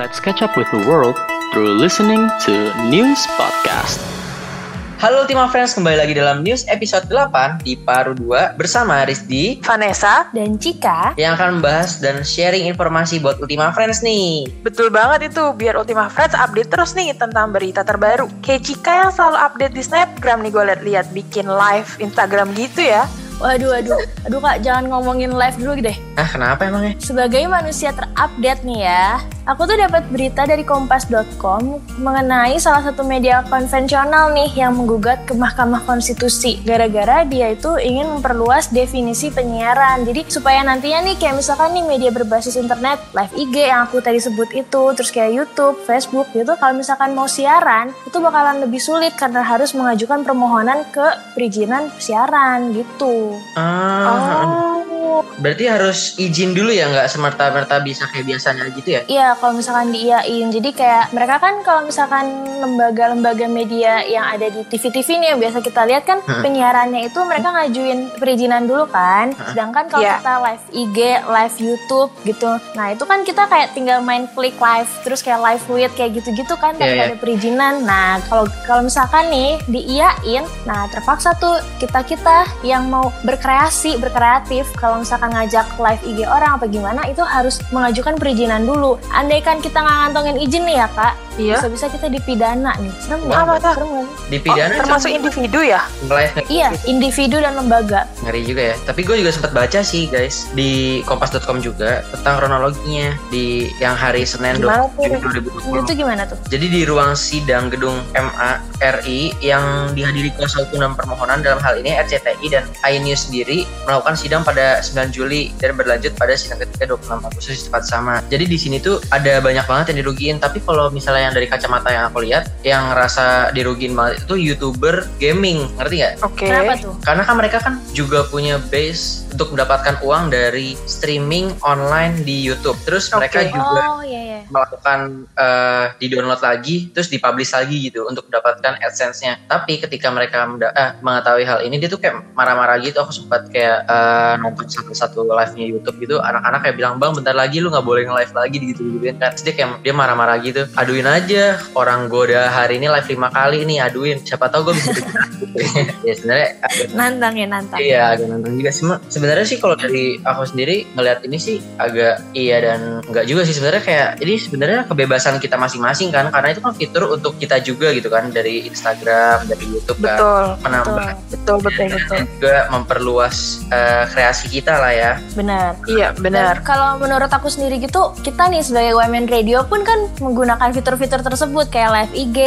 Let's catch up with the world through listening to News Podcast. Halo Ultima Friends, kembali lagi dalam News episode 8 di Paru 2 bersama Rizdi Vanessa dan Cika yang akan membahas dan sharing informasi buat Ultima Friends nih. Betul banget itu, biar Ultima Friends update terus nih tentang berita terbaru. Kayak Cika yang selalu update di Snapgram nih gue liat-liat bikin live Instagram gitu ya. Waduh, aduh, aduh kak, jangan ngomongin live dulu deh. Ah, kenapa emangnya? Sebagai manusia terupdate nih ya, aku tuh dapat berita dari kompas.com mengenai salah satu media konvensional nih yang menggugat ke Mahkamah Konstitusi. Gara-gara dia itu ingin memperluas definisi penyiaran. Jadi supaya nantinya nih kayak misalkan nih media berbasis internet, live IG yang aku tadi sebut itu, terus kayak YouTube, Facebook gitu, kalau misalkan mau siaran, itu bakalan lebih sulit karena harus mengajukan permohonan ke perizinan siaran gitu. Ah, Oh, berarti harus izin dulu ya, nggak semerta-merta bisa kayak biasanya gitu ya? Iya, kalau misalkan diiyain. Jadi kayak mereka kan kalau misalkan lembaga-lembaga media yang ada di TV-TV nih yang biasa kita lihat kan Hmm. penyiarannya itu mereka ngajuin perizinan dulu kan. Sedangkan kalau Iya. kita live IG, live YouTube gitu. Nah, itu kan kita kayak tinggal main klik live terus kayak live tweet kayak gitu-gitu kan tanpa Iya, iya. ada perizinan. Nah, kalau kalau misalkan nih diiyain, nah terpaksa tuh kita-kita yang mau berkreasi, berkreatif kalau misalkan ngajak live IG orang apa gimana itu harus mengajukan perizinan dulu. Andaikan kita nggak ngantongin izin nih ya kak, iya. bisa-bisa kita dipidana nih. Serem nggak? Apa tuh? Serem nggak sih? Di Oh, pidana termasuk individu ya? Iya, individu dan lembaga. Ngeri juga ya. Tapi gue juga sempat baca sih guys di kompas.com juga tentang kronologinya di yang hari Senin Gimana 20 Juni tuh? 2020. Itu gimana tuh? Jadi di ruang sidang gedung MA RI yang dihadiri kuasa hukum dan permohonan dalam hal ini RCTI dan iNews sendiri melakukan sidang pada 9 Juli dan berlanjut pada sidang ketiga 26 Agustus tepat sama. Jadi di sini tuh ada banyak banget yang dirugiin. Tapi kalau misalnya yang dari kacamata yang aku lihat, yang ngerasa dirugiin banget itu youtuber gaming, ngerti nggak? Oke. Kenapa tuh? Karena kan mereka kan juga punya base untuk mendapatkan uang dari streaming online di YouTube. Terus mereka Oke. juga Oh iya iya. melakukan eh, di download lagi terus dipublish lagi gitu untuk mendapatkan adsense-nya. Tapi ketika mereka eh, mengetahui hal ini dia tuh kayak marah-marah gitu. Aku sempat kayak eh, nonton satu-satu live-nya YouTube gitu. Anak-anak kayak bilang bang bentar lagi lu nggak boleh nge-live lagi gitu gitu kan. Terus dia kayak dia marah-marah gitu. Aduin aja orang gue udah hari ini live lima kali nih aduin. Siapa tahu gue bisa gitu. ya sebenarnya Nantang ya nantang. Iya agak nantang juga sih. Sebenarnya sih kalau dari aku sendiri ngeliat ini sih agak iya dan enggak juga sih. Sebenarnya kayak ini sebenarnya kebebasan kita masing-masing kan. Karena itu kan fitur untuk kita juga gitu kan. Dari Instagram dari YouTube kan Betul. menambah Betul, betul, betul. dan juga memperluas eh, kreasi kita lah ya. Benar. Iya, benar. Dan kalau menurut aku sendiri gitu, kita nih sebagai women radio pun kan menggunakan fitur-fitur tersebut kayak live IG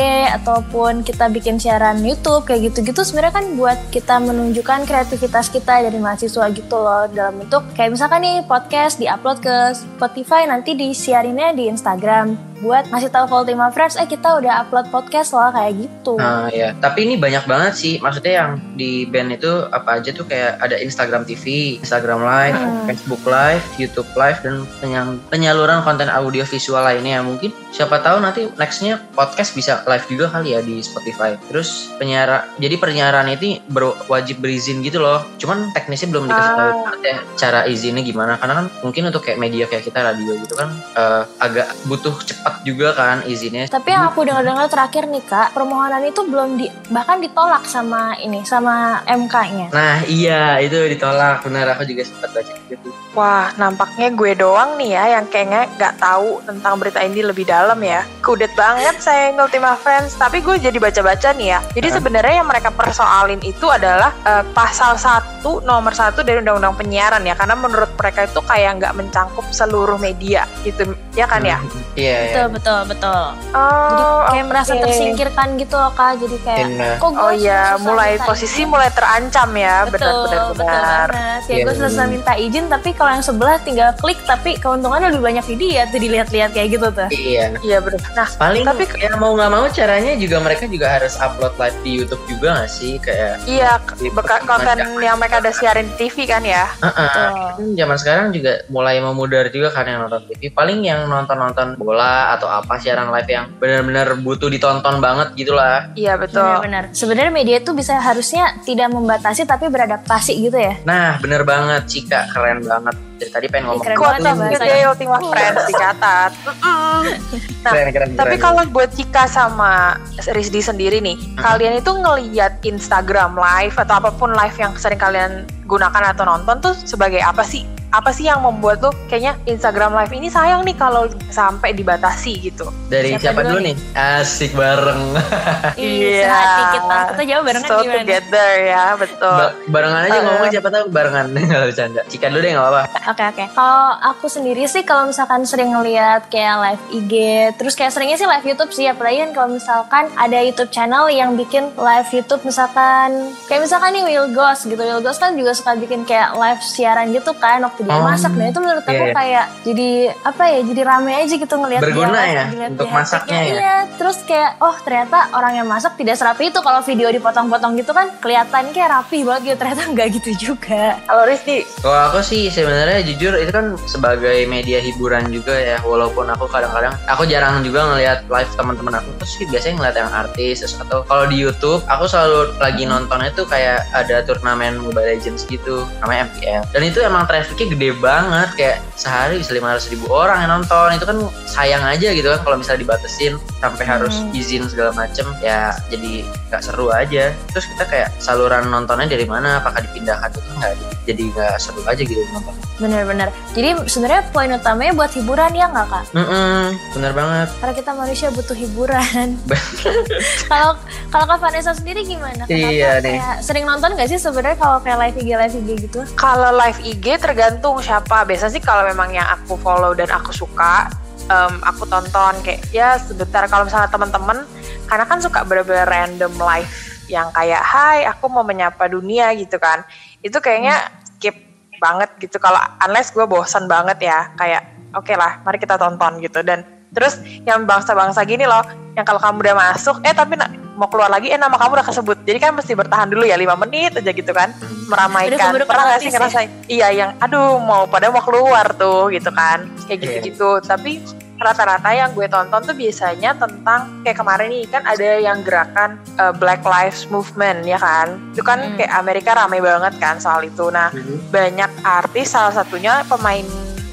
ataupun kita bikin siaran YouTube kayak gitu-gitu sebenarnya kan buat kita menunjukkan kreativitas kita dari mahasiswa gitu loh dalam bentuk kayak misalkan nih podcast diupload ke Spotify nanti disiarinnya di Instagram buat ngasih tahu ke Ultima Friends eh kita udah upload podcast loh kayak gitu. Nah ya, tapi ini banyak banget sih. Maksudnya yang di band itu apa aja tuh kayak ada Instagram TV, Instagram Live, Hmm. Facebook Live, YouTube Live dan penya- penyaluran konten audio visual lainnya. Mungkin siapa tahu nanti nextnya podcast bisa live juga kali ya di Spotify. Terus penyiaran, jadi penyiaran itu wajib berizin gitu loh. Cuman teknisnya belum dikasih tahu Ah. ya cara izinnya gimana. Karena kan mungkin untuk kayak media kayak kita radio gitu kan eh, agak butuh cepat juga kan izinnya. Tapi yang aku dengar-dengar terakhir nih kak, permohonan itu belum di bahkan ditolak sama ini sama MK-nya. Nah iya itu ditolak benar aku juga sempat baca gitu. Wah, nampaknya gue doang nih ya yang kayaknya nggak tahu tentang berita ini lebih dalam ya. Kudet banget saya Ultima Friends, tapi gue jadi baca-baca nih ya. Jadi Hah? sebenarnya yang mereka persoalin itu adalah eh, pasal 1 nomor 1 dari Undang-Undang Penyiaran ya. Karena menurut mereka itu kayak nggak mencangkup seluruh media gitu, ya kan ya? Iya iya. Betul betul betul. Oh, Jadi kayak merasa oke. tersingkirkan gitu loh kak. Jadi kayak Benar. kok gue Oh iya, mulai minta posisi izin? mulai terancam ya, betul benar-benar betul benar. banget. Ya Iya, gue susah benar. minta izin tapi kalau yang sebelah tinggal klik tapi keuntungannya lebih banyak di dia tuh dilihat-lihat kayak gitu tuh. Iya. Iya benar. Nah, Paling Tapi ya mau nggak mau caranya juga mereka juga harus upload live di YouTube juga nggak sih kayak iya di beka- perkembangan konten yang mereka ada siarin di TV kan ya. Heeh. Betul. Kan zaman sekarang juga mulai memudar juga kan yang nonton TV. Paling yang nonton-nonton bola acara atau apa siaran live yang benar-benar butuh ditonton banget gitulah. Iya betul. Benar-benar. Sebenarnya media itu bisa harusnya tidak membatasi tapi beradaptasi gitu ya. Nah, bener banget Cika, keren banget. Dari tadi pengen ngomong. Keren Quote banget ya day Ultima Friends dicatat. Nah, Keren, keren, Tapi keren. kalau buat Cika sama Rizdi sendiri nih, kalian itu ngeliat Instagram live atau apa pun live yang sering kalian gunakan atau nonton tuh sebagai apa sih? Apa sih yang membuat tuh kayaknya Instagram live ini sayang nih kalau sampai dibatasi gitu? dari siapa siapa, dulu dulu nih? Asik bareng. Ih, sehati kita. Kita jawab barengan so gimana? together ya, betul. Ba- barengan aja Eh. ngomong siapa tahu barengan kalau bercanda. Cika dulu deh nggak apa-apa. Oke oke. Kalau aku sendiri sih kalau misalkan sering ngeliat kayak live IG, terus kayak seringnya sih live YouTube sih. Apalagi kan kalau misalkan ada YouTube channel yang bikin live YouTube misalkan kayak misalkan nih Will Ghost gitu. Will Ghost kan juga suka bikin kayak live siaran gitu kan waktu dia Oh, masak. Nah itu menurut aku iya, iya. kayak jadi apa ya? Jadi rame aja gitu ngeliat Berguna dia, ya, ngeliat untuk dia masaknya ya? Iya. Terus kayak oh ternyata orang yang masak tidak serapi itu. Kalau video dipotong-potong gitu kan kelihatan kayak rapi banget gitu. Ternyata nggak gitu juga. Kalau Rizdi, Kalau aku sih sebenarnya jujur itu kan sebagai media hiburan juga ya walaupun aku kadang-kadang aku jarang juga ngelihat live teman-teman aku terus sih biasanya ngeliat yang artis terus atau kalau di YouTube aku selalu lagi nontonnya tuh kayak ada turnamen Mobile Legends gitu namanya MPL dan itu emang trafficnya gede banget kayak sehari bisa 500 ribu orang yang nonton itu kan sayang aja gitu kan kalau misalnya dibatesin sampai harus Hmm. izin segala macem ya jadi nggak seru aja terus kita kayak saluran nontonnya dari mana apakah dipindahkan itu nggak jadi nggak seru aja gitu nonton Bener-bener. Jadi sebenarnya poin utamanya buat hiburan ya nggak kak? Mm-mm, bener banget Karena kita manusia butuh hiburan. Kalau kalau kak Vanessa sendiri gimana? Kenapa Iya nih. kayak sering nonton nggak sih sebenarnya kalau kayak live IG live IG gitu? Kalau live IG tergantung siapa. Biasa sih kalau memang yang aku follow dan aku suka, em, aku tonton kayak ya sebentar. Kalau misalnya teman-teman, karena kan suka bener-bener random live yang kayak Hai, aku mau menyapa dunia gitu kan. Itu kayaknya skip banget gitu. Kalau unless gue bosan banget ya, kayak oke lah, mari kita tonton gitu. Dan terus yang bangsa-bangsa gini loh, yang kalau kamu udah masuk, eh tapi na- mau keluar lagi, eh nama kamu udah kesebut. Jadi kan mesti bertahan dulu ya, lima menit aja gitu kan, Udah meramaikan. keburu Pernah gak sih sih. ngerasain? Iya, yang aduh mau pada mau keluar tuh gitu kan, kayak Iya. gitu-gitu. Tapi rata-rata yang gue tonton tuh biasanya tentang kayak kemarin nih kan ada yang gerakan uh, Black Lives Movement ya kan, itu kan Hmm. kayak Amerika rame banget kan soal itu. Nah banyak artis salah satunya pemain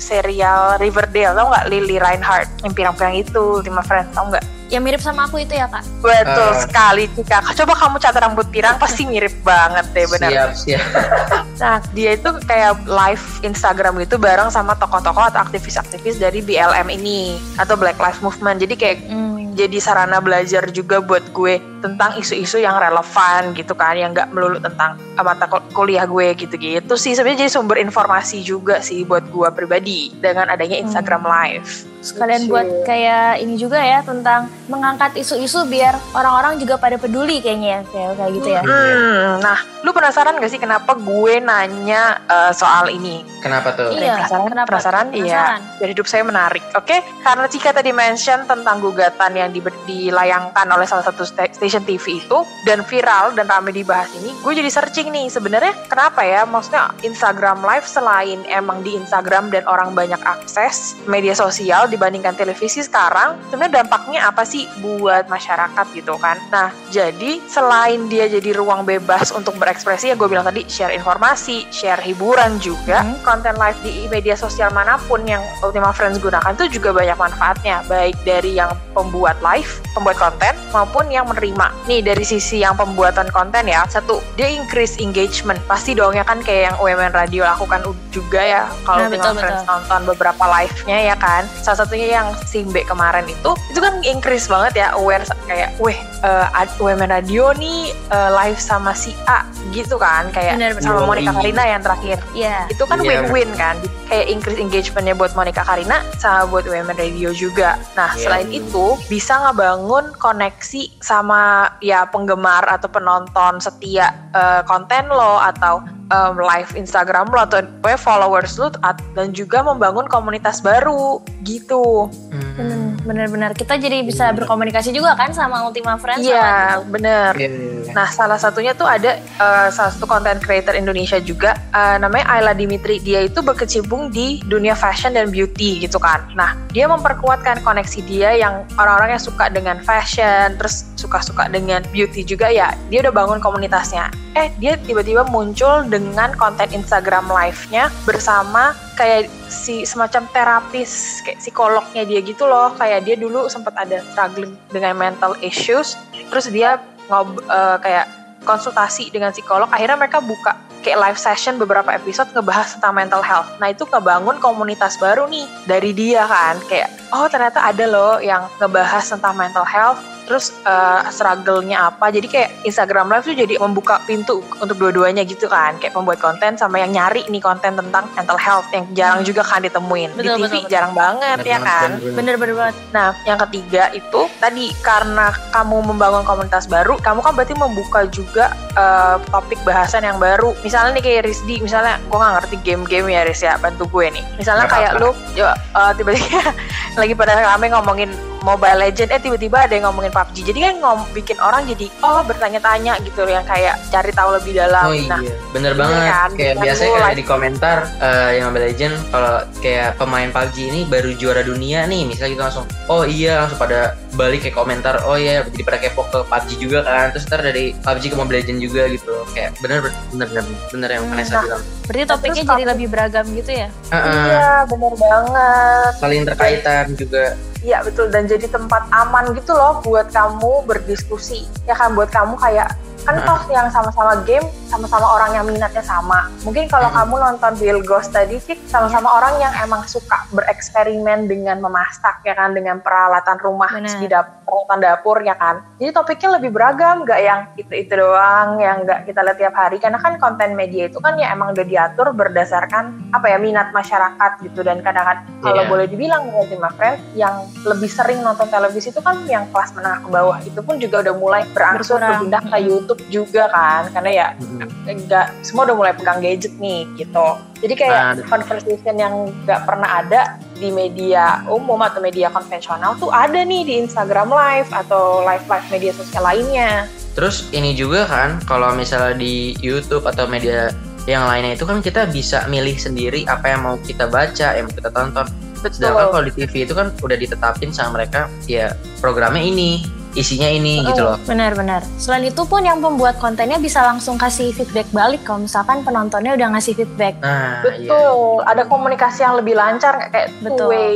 serial Riverdale tau nggak? Lily Reinhardt yang pirang-pirang itu Ultima Friends tau nggak? Yang mirip sama aku itu ya kak? betul Eh. sekali Cika coba kamu catat rambut pirang pasti mirip banget deh benar siap siap. Nah dia itu kayak live Instagram gitu bareng sama tokoh-tokoh atau aktivis-aktivis dari BLM ini atau Black Lives Movement. Jadi kayak Hmm. jadi sarana belajar juga buat gue tentang isu-isu yang relevan gitu kan yang nggak melulu tentang eh, mata kul- kuliah gue gitu-gitu sih. Sebenarnya jadi sumber informasi juga sih buat gue pribadi dengan adanya Instagram Live. Sekalian buat kayak ini juga ya tentang mengangkat isu-isu biar orang-orang juga pada peduli kayaknya ya kayak kayak gitu ya. Hmm, nah lu penasaran gak sih kenapa gue nanya eh, soal ini? Kenapa tuh? Iya. penasaran? kenapa? penasaran? Iya dari hidup saya menarik. Oke karena Cika tadi mention tentang gugatan yang di- dilayangkan oleh salah satu sta- station TV itu dan viral dan ramai dibahas ini gue jadi searching nih sebenarnya kenapa ya maksudnya Instagram live selain emang di Instagram dan orang banyak akses media sosial dibandingkan televisi sekarang sebenarnya dampaknya apa sih buat masyarakat gitu kan nah jadi selain dia jadi ruang bebas untuk berekspresi ya gue bilang tadi share informasi share hiburan juga Hmm. konten live di media sosial mana pun yang Ultima Friends gunakan itu juga banyak manfaatnya baik dari yang pembuat live pembuat konten maupun yang menerima nih dari sisi yang pembuatan konten ya satu dia increase engagement pasti dong ya kan kayak yang UMN Radio lakukan juga ya kalau Nah, Friends betul. nonton beberapa live-nya ya kan salah satunya yang Simbe kemarin itu itu kan increase banget ya aware kayak weh eh, ad- UMN Radio nih eh, live sama si A gitu kan kayak Benar, benar. sama. Monica Karina yang terakhir Iya. itu kan Iya. win-win kan kayak increase engagementnya buat Monica Karina sama buat Women Radio juga nah Iya. selain itu bisa ngebangun koneksi sama ya penggemar atau penonton setia eh, konten lo atau em, live Instagram lo atau followers lo at- dan juga membangun komunitas baru gitu Hmm. Bener-bener kita jadi bisa berkomunikasi juga kan sama Ultima Friends. Iya, sama bener. Iya, iya, iya. Nah, salah satunya tuh ada eh, salah satu content creator Indonesia juga, eh, namanya Ayla Dimitri. Dia itu berkecimpung di dunia fashion dan beauty gitu kan. Nah, dia memperkuatkan koneksi dia yang orang-orang yang suka dengan fashion, terus suka-suka dengan beauty juga ya. Dia udah bangun komunitasnya. Eh, dia tiba-tiba muncul dengan konten Instagram live-nya bersama kayak si semacam terapis kayak psikolognya dia gitu loh. Kayak dia dulu sempat ada struggling dengan mental issues terus dia ngob eh, kayak konsultasi dengan psikolog. Akhirnya mereka buka kayak live session beberapa episode ngebahas tentang mental health. Nah itu ngebangun komunitas baru nih dari dia kan. Kayak oh ternyata ada loh yang ngebahas tentang mental health terus eh, struggle-nya apa jadi kayak Instagram Live tuh jadi membuka pintu untuk dua-duanya gitu kan kayak pembuat konten sama yang nyari nih konten tentang mental health yang jarang juga kan ditemuin Betul, di TV betul, betul. jarang banget Bener ya banget, kan bener-bener. Banget. Nah, yang ketiga itu tadi karena kamu membangun komunitas baru, kamu kan berarti membuka juga eh, topik bahasan yang baru. Misalnya nih kayak Rizdi, misalnya gue nggak ngerti game-game ya Riz ya, bantu gue nih. Misalnya Nggak kayak apa-apa. lu ya, eh, tiba-tiba lagi pada rame ngomongin Mobile Legend, eh tiba-tiba ada yang ngomongin PUBG. Jadi kan ngom bikin orang jadi oh bertanya-tanya gitu yang kayak cari tahu lebih dalam. Oh iya, Nah, bener Iya banget. kan, Kayak biasanya kayak di komentar eh, yang Mobile Legend kalau kayak pemain PUBG ini baru juara dunia nih, misalnya gitu langsung, oh iya langsung pada balik kayak komentar, oh iya jadi pada kepo ke PUBG juga kan, terus ntar dari PUBG ke Mobile Legend juga gitu, kayak bener bener bener, bener yang Hmm, Vanessa nah. bilang. Berarti topiknya Terus jadi lebih beragam gitu ya? Heeh, iya bener banget. saling terkaitan juga. Iya betul. Dan jadi tempat aman gitu loh buat kamu berdiskusi. Ya kan? Buat kamu kayak kan Nah. toh yang sama-sama game sama-sama orang yang minatnya sama mungkin kalau Hmm. kamu nonton Bill Ghost tadi sih sama-sama orang yang emang suka bereksperimen dengan memasak ya kan dengan peralatan rumah Benar. di dapur peralatan dapur ya kan jadi topiknya lebih beragam nggak yang itu itu doang yang nggak kita lihat tiap hari karena kan konten media itu kan ya emang udah diatur berdasarkan apa ya minat masyarakat gitu dan kadang-kadang kalau Iya. boleh dibilang ya Ultima Friends yang lebih sering nonton televisi itu kan yang kelas menengah ke bawah itu pun juga udah mulai berangsur berpindah ke YouTube juga kan karena ya Mm-mm. enggak semua udah mulai pegang gadget nih gitu. Jadi kayak Nah, conversation yang nggak pernah ada di media umum atau media konvensional tuh ada nih di Instagram Live atau live live media sosial lainnya. Terus ini juga kan, kalau misalnya di YouTube atau media yang lainnya itu kan kita bisa milih sendiri apa yang mau kita baca, yang mau kita tonton. Sedangkan kalau di TV itu kan udah ditetapin sama mereka, ya programnya ini, isinya ini gitu loh. Benar-benar. Selain itu pun yang pembuat kontennya bisa langsung kasih feedback balik kalau misalkan penontonnya udah ngasih feedback. Nah, iya. Betul, ada komunikasi yang lebih lancar nggak? kayak Betul. two way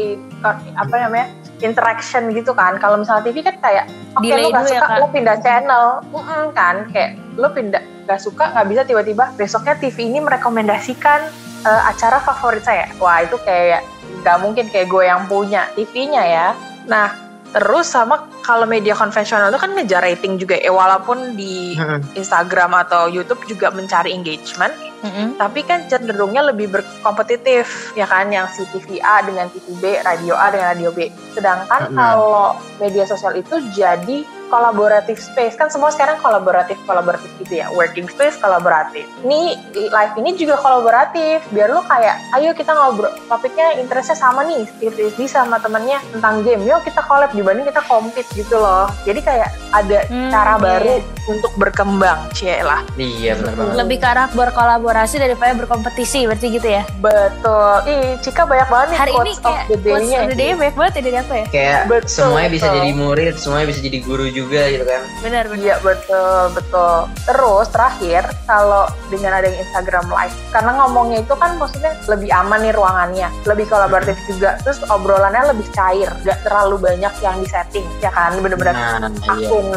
apa namanya interaction gitu kan. Kalau misalnya TV kan kayak oke Delay lo nggak dulu ya, suka Kak? lo pindah channel, Mm-mm, kan kayak lo pindah nggak suka nggak bisa tiba-tiba besoknya TV ini merekomendasikan eh, acara favorit saya. Wah itu kayak nggak mungkin kayak gue yang punya TV-nya ya. Nah terus sama kalau media konvensional itu kan ngejar rating juga ya walaupun di. Instagram atau YouTube juga mencari engagement Mm-mm. tapi kan cenderungnya lebih berkompetitif ya kan yang si TV A dengan TV B, radio A dengan radio B. Sedangkan kalau media sosial itu jadi kolaboratif space kan semua sekarang kolaboratif kolaboratif gitu ya working space kolaboratif ini live ini juga kolaboratif biar lu kayak ayo kita ngobrol topiknya interestnya sama nih Rizdi sama temennya tentang game yuk kita collab dibanding kita compete gitu loh jadi kayak ada Hmm, cara iya. baru untuk berkembang cie lah Iya benar banget. Lebih ke arah berkolaborasi daripada berkompetisi berarti gitu ya. Betul. Ih, Cika banyak banget nih Hari ini quotes kayak of the quotes of the day banyak banget ya dari aku ya. Kayak Betul, semuanya bisa betul. jadi murid, semuanya bisa jadi guru juga gitu kan. Benar benar. Iya betul betul. Terus terakhir kalau dengan adanya Instagram Live, karena ngomongnya itu kan maksudnya lebih aman nih ruangannya, lebih kolaboratif juga. Terus obrolannya lebih cair, gak terlalu banyak yang disetting, ya kan? Bener-bener Nah, iya. akun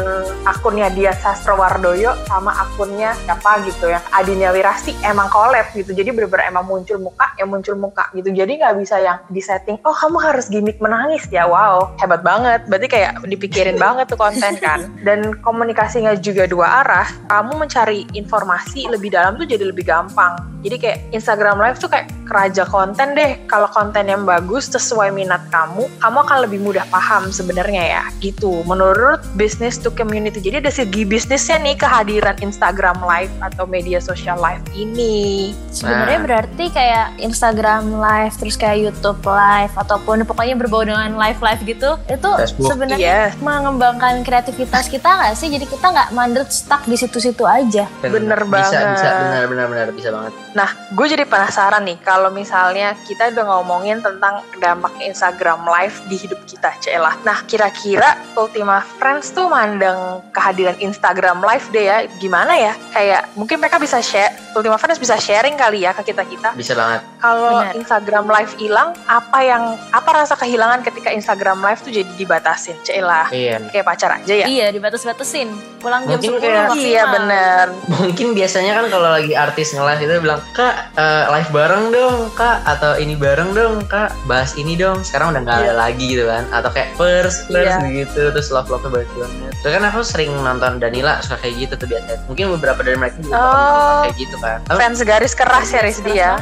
akunnya dia Sastrowardoyo sama akunnya siapa gitu yang Adinia Wirasti emang collab gitu jadi bener-bener emang muncul muka ya muncul muka gitu jadi nggak bisa yang disetting oh kamu harus gimmick menangis ya wow hebat banget berarti kayak dipikirin banget tuh konten kan? Dan komunikasinya juga dua arah. Kamu mencari informasi lebih dalam tuh jadi lebih gampang Jadi kayak Instagram Live tuh kayak keraja konten deh. Kalau konten yang bagus sesuai minat kamu, kamu akan lebih mudah paham sebenarnya ya. Gitu. Menurut business to community. Jadi ada segi bisnisnya nih kehadiran Instagram Live atau media sosial live ini. Sebenarnya Nah. berarti kayak Instagram live, terus kayak YouTube live, ataupun pokoknya berbau dengan live live gitu, itu sebenarnya Iya. mengembangkan kreativitas kita nggak sih? Jadi kita nggak mandek stuck di situ-situ aja. Bener bisa, banget. Bisa, benar, benar, benar, bisa banget. Nah, gue jadi penasaran nih kalau misalnya kita udah ngomongin tentang dampak Instagram Live di hidup kita, Cela. Nah, kira-kira Ultima Friends tuh mandang kehadiran Instagram Live deh ya, gimana ya? Kayak mungkin mereka bisa share, Ultima Friends bisa sharing kali ya ke kita-kita. Bisa banget. Kalau. Instagram Live hilang, apa yang apa rasa kehilangan ketika Instagram Live tuh jadi dibatasin, Cela? Iya. Kayak pacar aja ya? Iya, dibatas-batasin. Pulang jam Mungkin 10 kayak- maksimal. Iya bener. Mungkin biasanya kan kalau lagi artis nge-live itu bilang, Kak, eh, live bareng dong, Kak. Atau ini bareng dong, Kak. Bahas ini dong. Sekarang udah nggak ada Iya. lagi gitu kan. Atau kayak first, first Iya. gitu. Terus love-love-nya banyak banget. Terus kan aku sering nonton Danila suka kayak gitu tuh biasanya. Mungkin beberapa dari mereka juga Oh. kayak gitu kan. Fans garis keras ya Rizdi ya?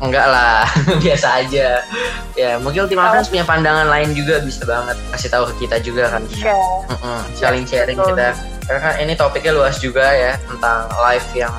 Enggak lah, biasa aja. Ya, mungkin Ultima Oh. Punya pandangan lain juga bisa banget kasih tahu ke kita juga kan. Oke. Mm-mm, saling sharing betul. kita karena kan ini topiknya luas juga ya tentang live yang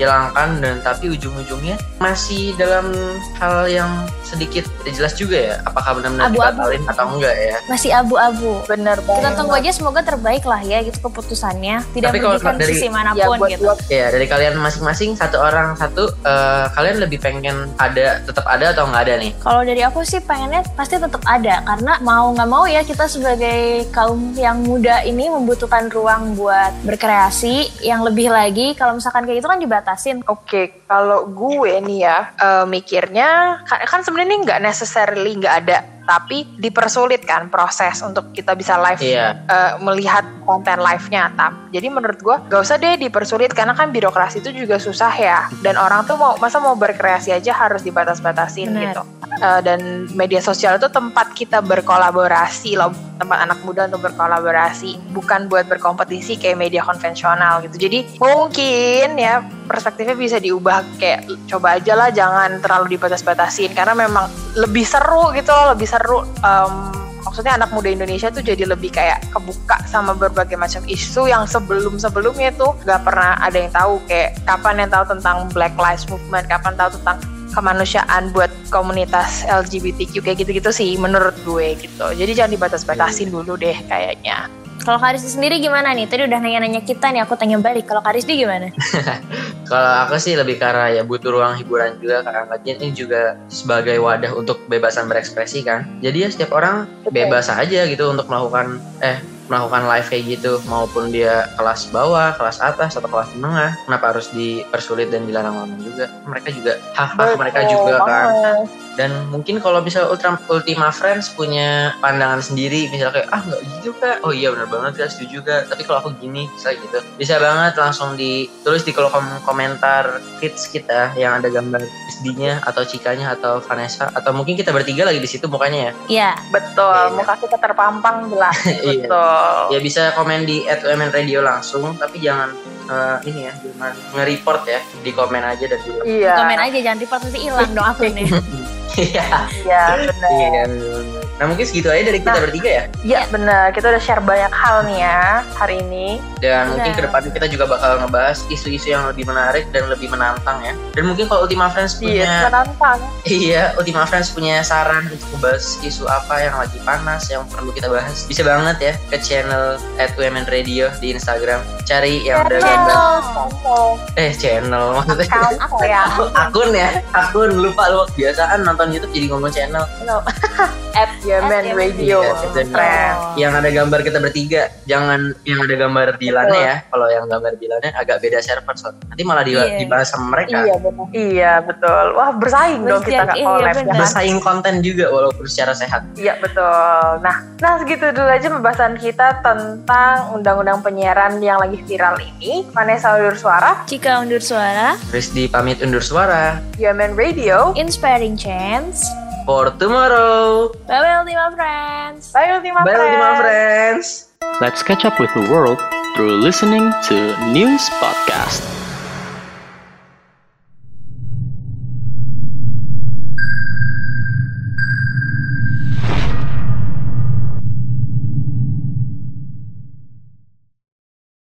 hilangkan dan tapi ujung-ujungnya masih dalam hal yang sedikit jelas juga ya apakah benar-benar dibatalin atau enggak ya Masih abu-abu. Bener banget. Kita tunggu aja semoga terbaik lah ya gitu keputusannya. Tidak Tapi kalau dari- sisi ya mana pun buat gitu. buat ya dari kalian masing-masing satu orang satu eh, kalian lebih pengen ada tetap ada atau enggak ada nih Kalau dari aku sih pengennya pasti tetap ada karena mau nggak mau ya kita sebagai kaum yang muda ini membutuhkan ruang buat berkreasi yang lebih lagi kalau misalkan kayak gitu kan dibatasin. Oke, kalau gue nih ya eh, mikirnya kan, kan sebenarnya nggak necessarily nggak ada, tapi dipersulit kan proses untuk kita bisa live iya eh, melihat konten live-nya. Tam. Jadi menurut gue gak usah deh dipersulit karena kan birokrasi itu juga susah ya. Dan orang tuh mau masa mau berkreasi aja harus dibatas-batasin gitu. Eh, dan media sosial itu tempat kita berkolaborasi loh, tempat anak muda untuk berkolaborasi, bukan buat berkompetisi kayak media konvensional gitu. Jadi mungkin ya perspektifnya bisa diubah kayak coba aja lah jangan terlalu dibatas-batasin karena memang lebih seru gitu loh, lebih seru. Em, maksudnya anak muda Indonesia tuh jadi lebih kayak kebuka sama berbagai macam isu yang sebelum-sebelumnya tuh gak pernah ada yang tahu kayak kapan yang tahu tentang Black Lives Movement, kapan tahu tentang kemanusiaan buat komunitas LGBTQ kayak gitu-gitu sih menurut gue gitu. Jadi jangan dibatas-batasin dulu deh kayaknya. Kalau Karisdi sendiri gimana nih? Tadi udah nanya-nanya kita nih, aku tanya balik. Kalau Karisdi gimana? kalau aku sih lebih karena ya butuh ruang hiburan juga karena ini juga sebagai wadah untuk kebebasan berekspresi kan jadi ya setiap orang Betul. bebas aja gitu untuk melakukan eh melakukan live kayak gitu maupun dia kelas bawah, kelas atas atau kelas menengah kenapa harus dipersulit dan dilarang-larang juga mereka juga hak hak mereka juga kan. Dan mungkin kalau bisa Ultra, Ultima Friends punya pandangan sendiri misalnya kayak ah nggak gitu kak oh iya benar banget kak setuju kak tapi kalau aku gini misalnya gitu bisa banget langsung ditulis di kolom komentar feeds kita yang ada gambar SD-nya atau Cikanya atau Vanessa atau mungkin kita bertiga lagi di situ mukanya ya Ya, Betul, Iya. muka kita terpampang jelas. Iya. Betul. ya bisa komen di @umn radio langsung tapi jangan eh, ini ya jangan nge-report ya di komen aja dan di Iya. komen aja jangan report nanti hilang dong akunnya. iya Iya, benar. iya nah mungkin segitu aja dari kita Nah. bertiga ya Iya, benar. Kita udah share banyak hal nih ya hari ini. dan mungkin Benar. ke depannya kita juga bakal ngebahas isu-isu yang lebih menarik dan lebih menantang ya dan mungkin kalau Ultima Friends Iya, punya menantang. iya Ultima Friends punya saran untuk membahas isu apa yang lagi panas yang perlu kita bahas bisa banget ya ke channel at UMN Radio di Instagram cari yang ada gambar eh channel maksudnya Account apa ya? akun ya akun lupa lu biasaan nonton YouTube jadi ngomong channel Yemen At Yemen Radio. Iya, at Yemen. Friends. yang ada gambar kita bertiga jangan yang ada gambar Dilannya ya kalau yang gambar Dilannya agak beda server soalnya nanti malah di- Iya. dibahas sama mereka Iya benar. Iya betul. Wah bersaing dong kita nggak iya, collab ya. benar. bersaing konten juga walaupun secara sehat Iya betul. Nah, nah segitu dulu aja pembahasan kita tentang undang-undang penyiaran yang lagi viral ini. Vanessa undur suara, Jika undur suara, Rizdi pamit undur suara Yemen Radio. inspiring chance. For tomorrow Bye bye Ultima Friends. Bye Ultima bye Ultima Friends. Friends Let's catch up with the world through listening to News Podcast.